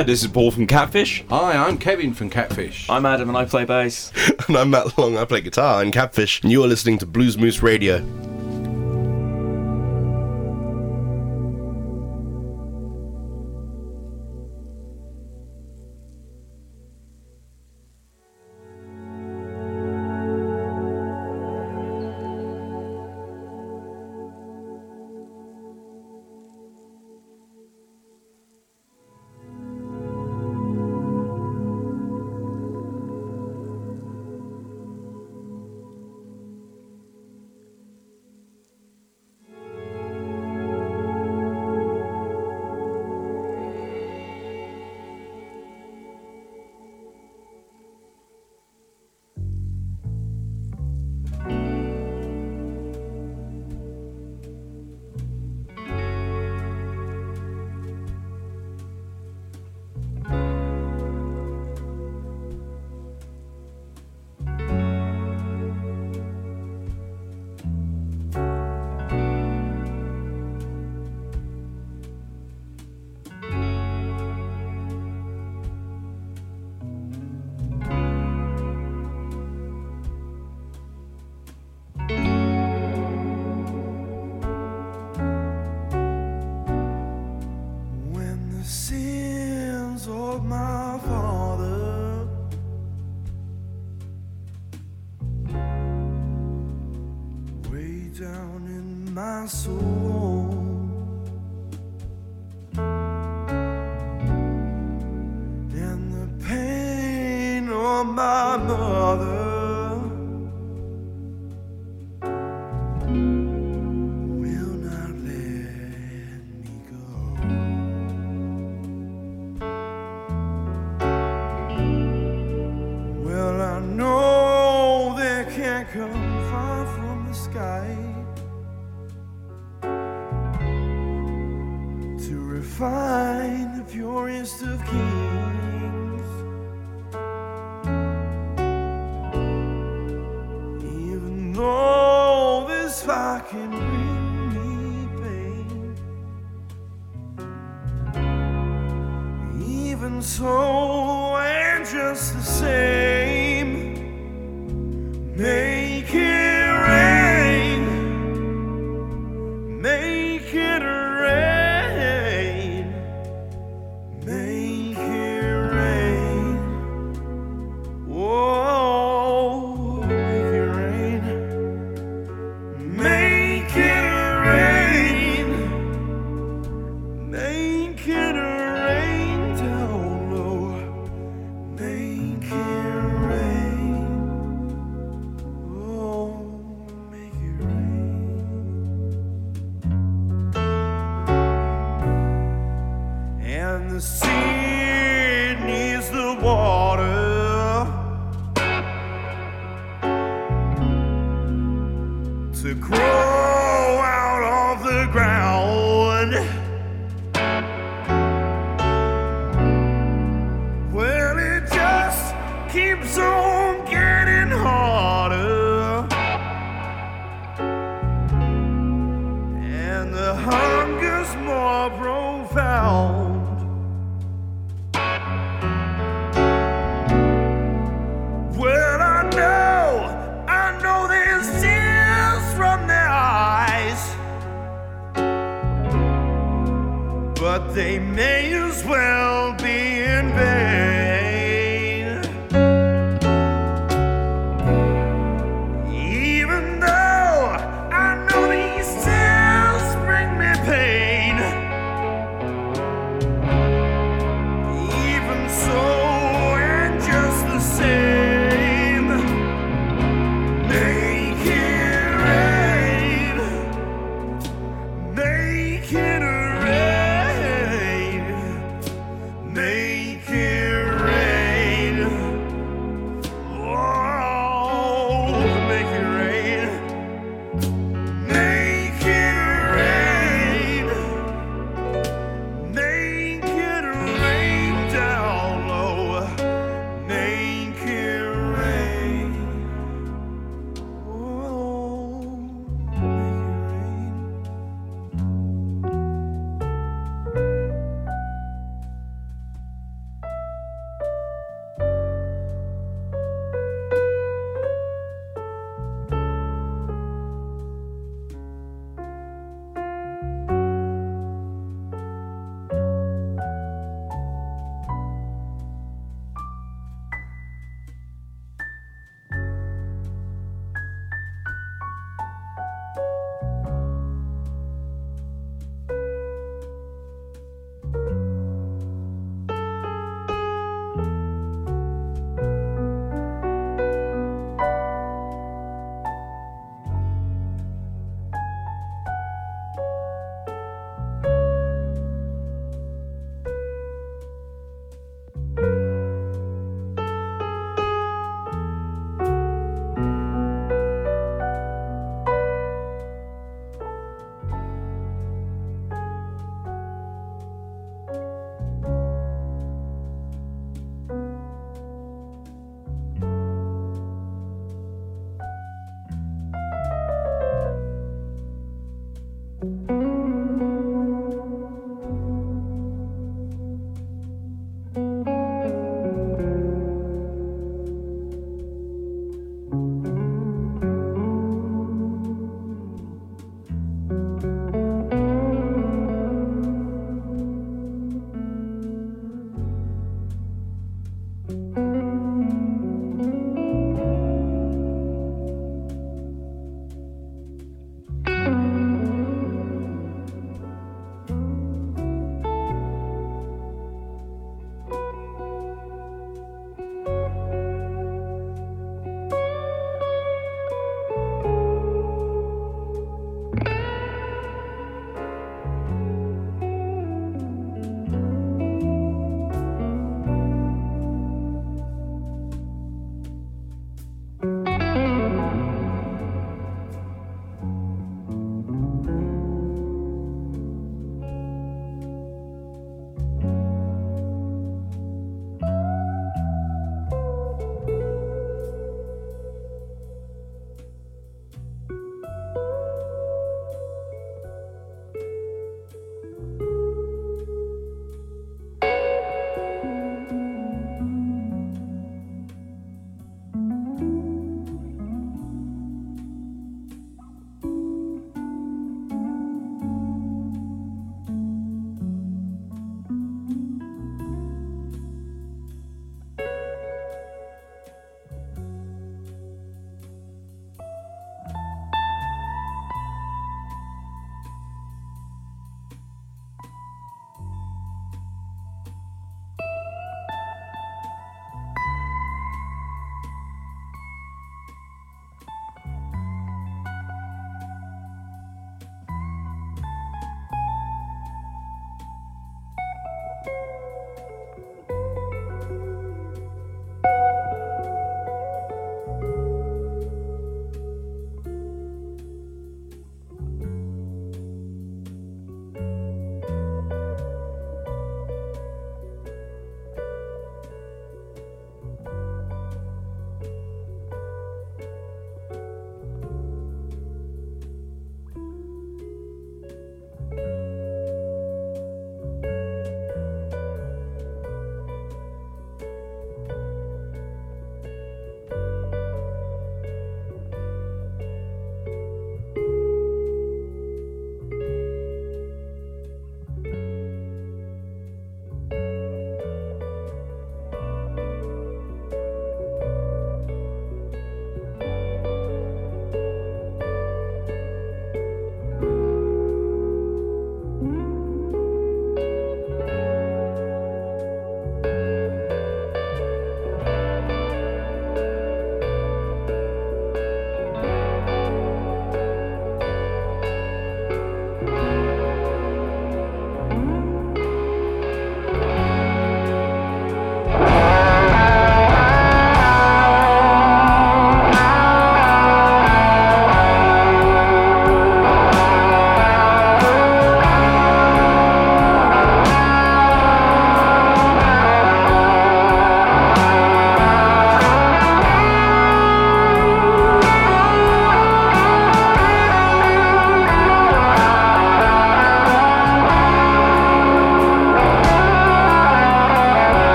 Hi, this is Paul from Catfish. Hi, I'm Kevin from Catfish. I'm Adam and I play bass. and I'm Matt Long, I play guitar and Catfish, and you are listening to Blues Moose Radio. my father. Way down in my soul. the crow.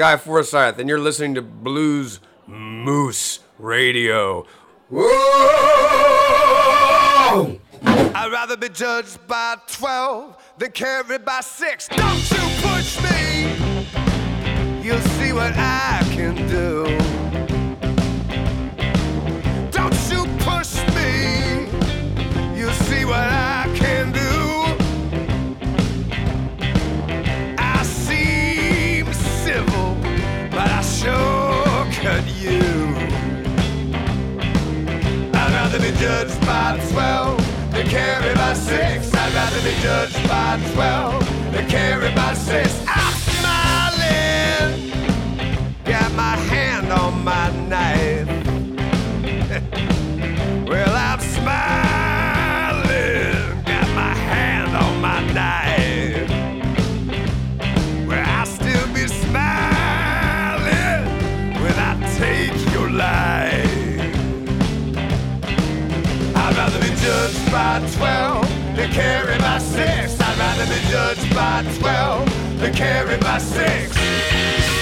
Guy Forsyth, and you're listening to Blues Moose Radio. Whoa! I'd rather be judged by 12 than carried by 6. Don't you push me, you'll see what I by twelve. They carry by six. I'd rather be judged by twelve. They carry by six. I'm smiling. Got my hand on my knife. by twelve than carry by six. I'd rather be judged by twelve than carry by six.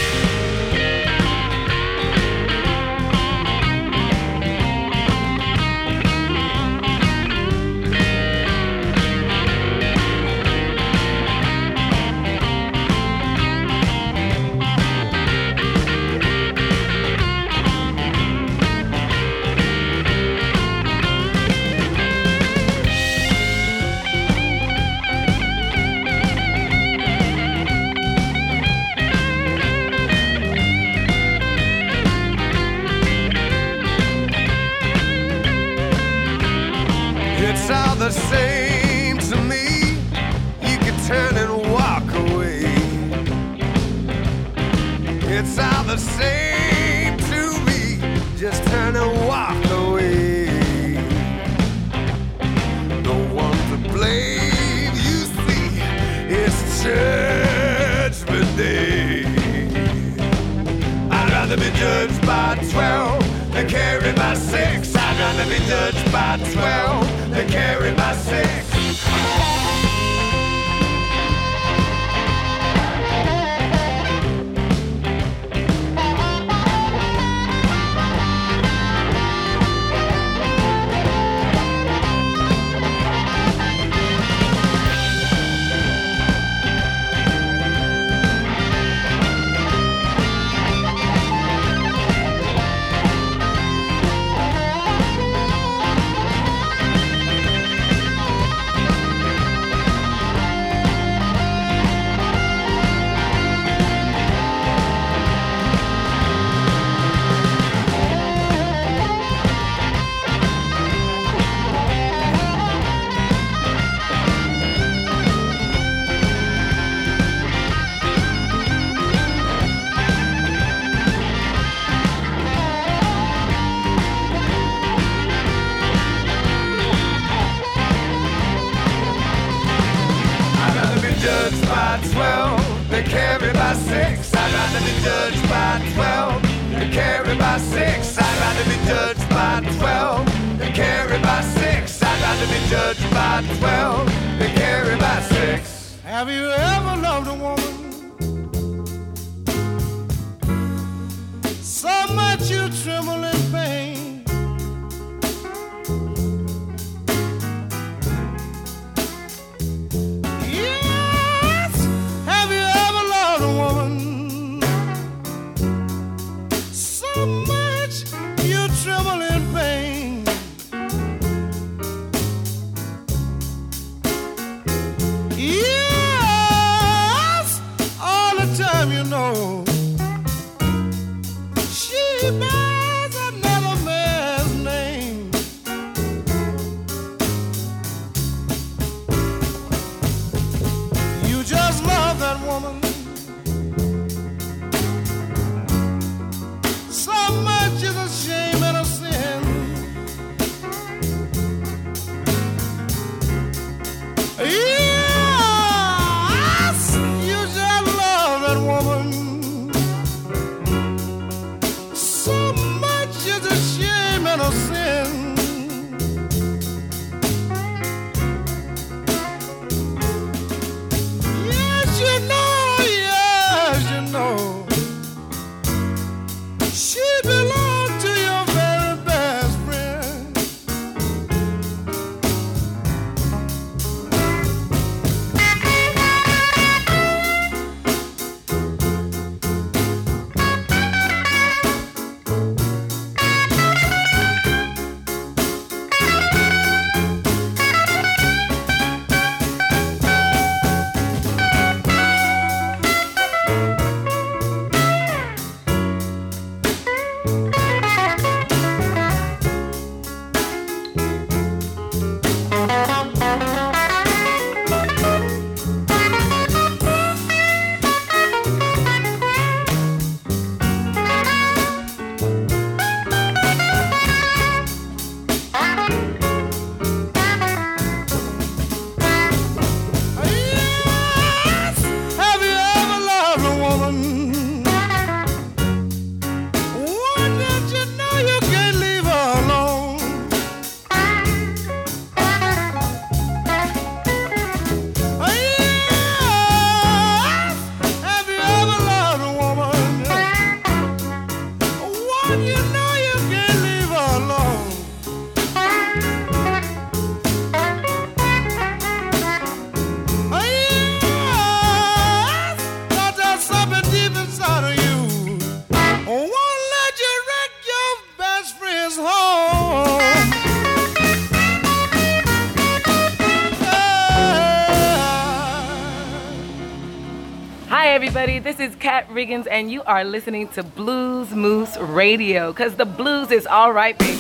This is Kat Riggins, and you are listening to Blues Moose Radio because the blues is all right, baby.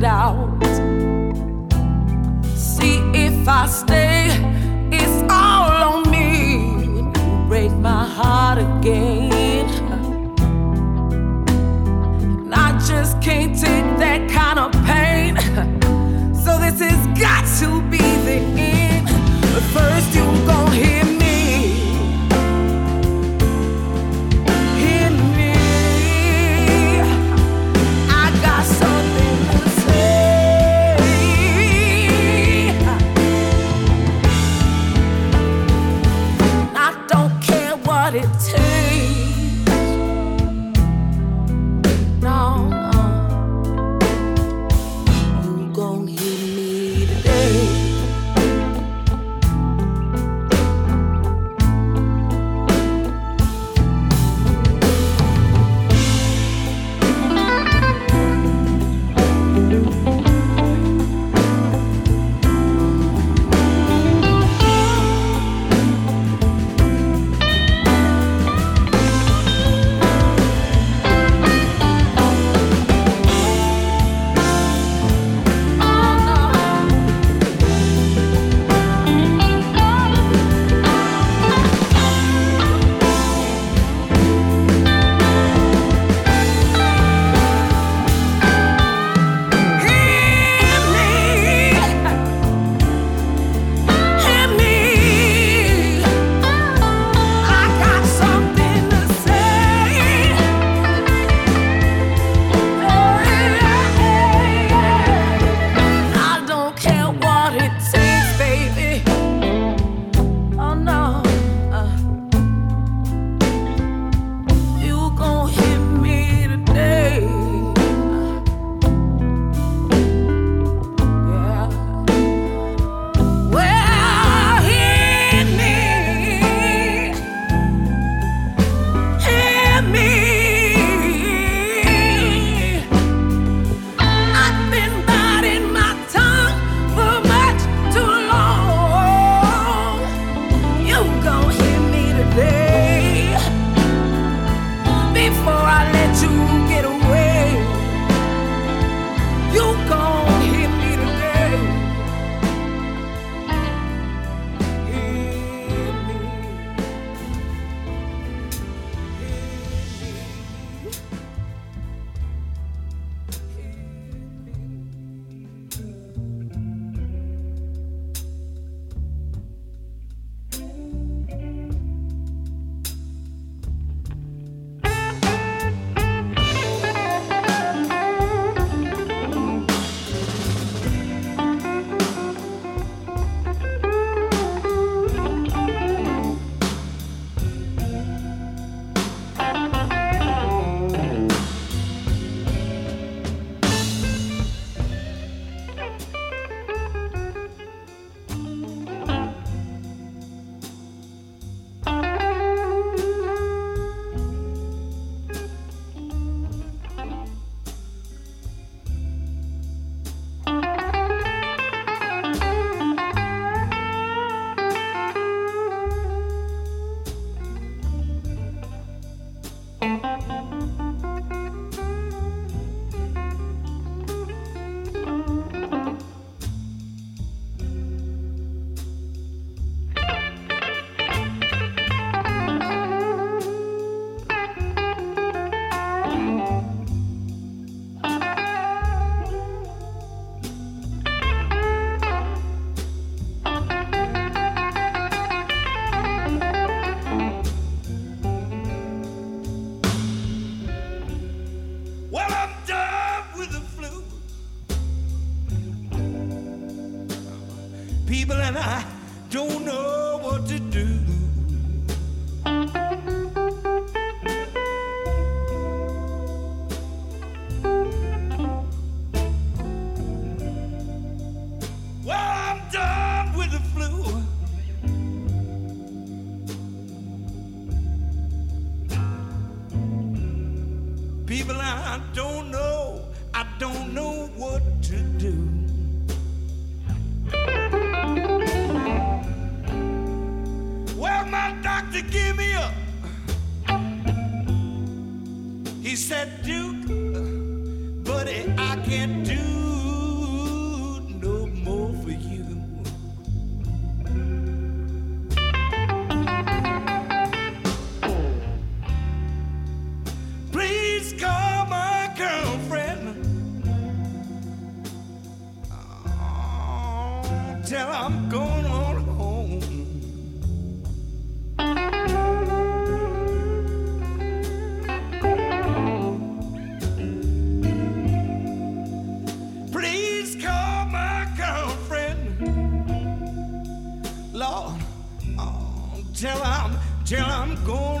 it out. See if I stay, it's all on me. You break my heart again, and I just can't take that kind of pain. So this has got to Lord, oh, tell I'm, tell I'm going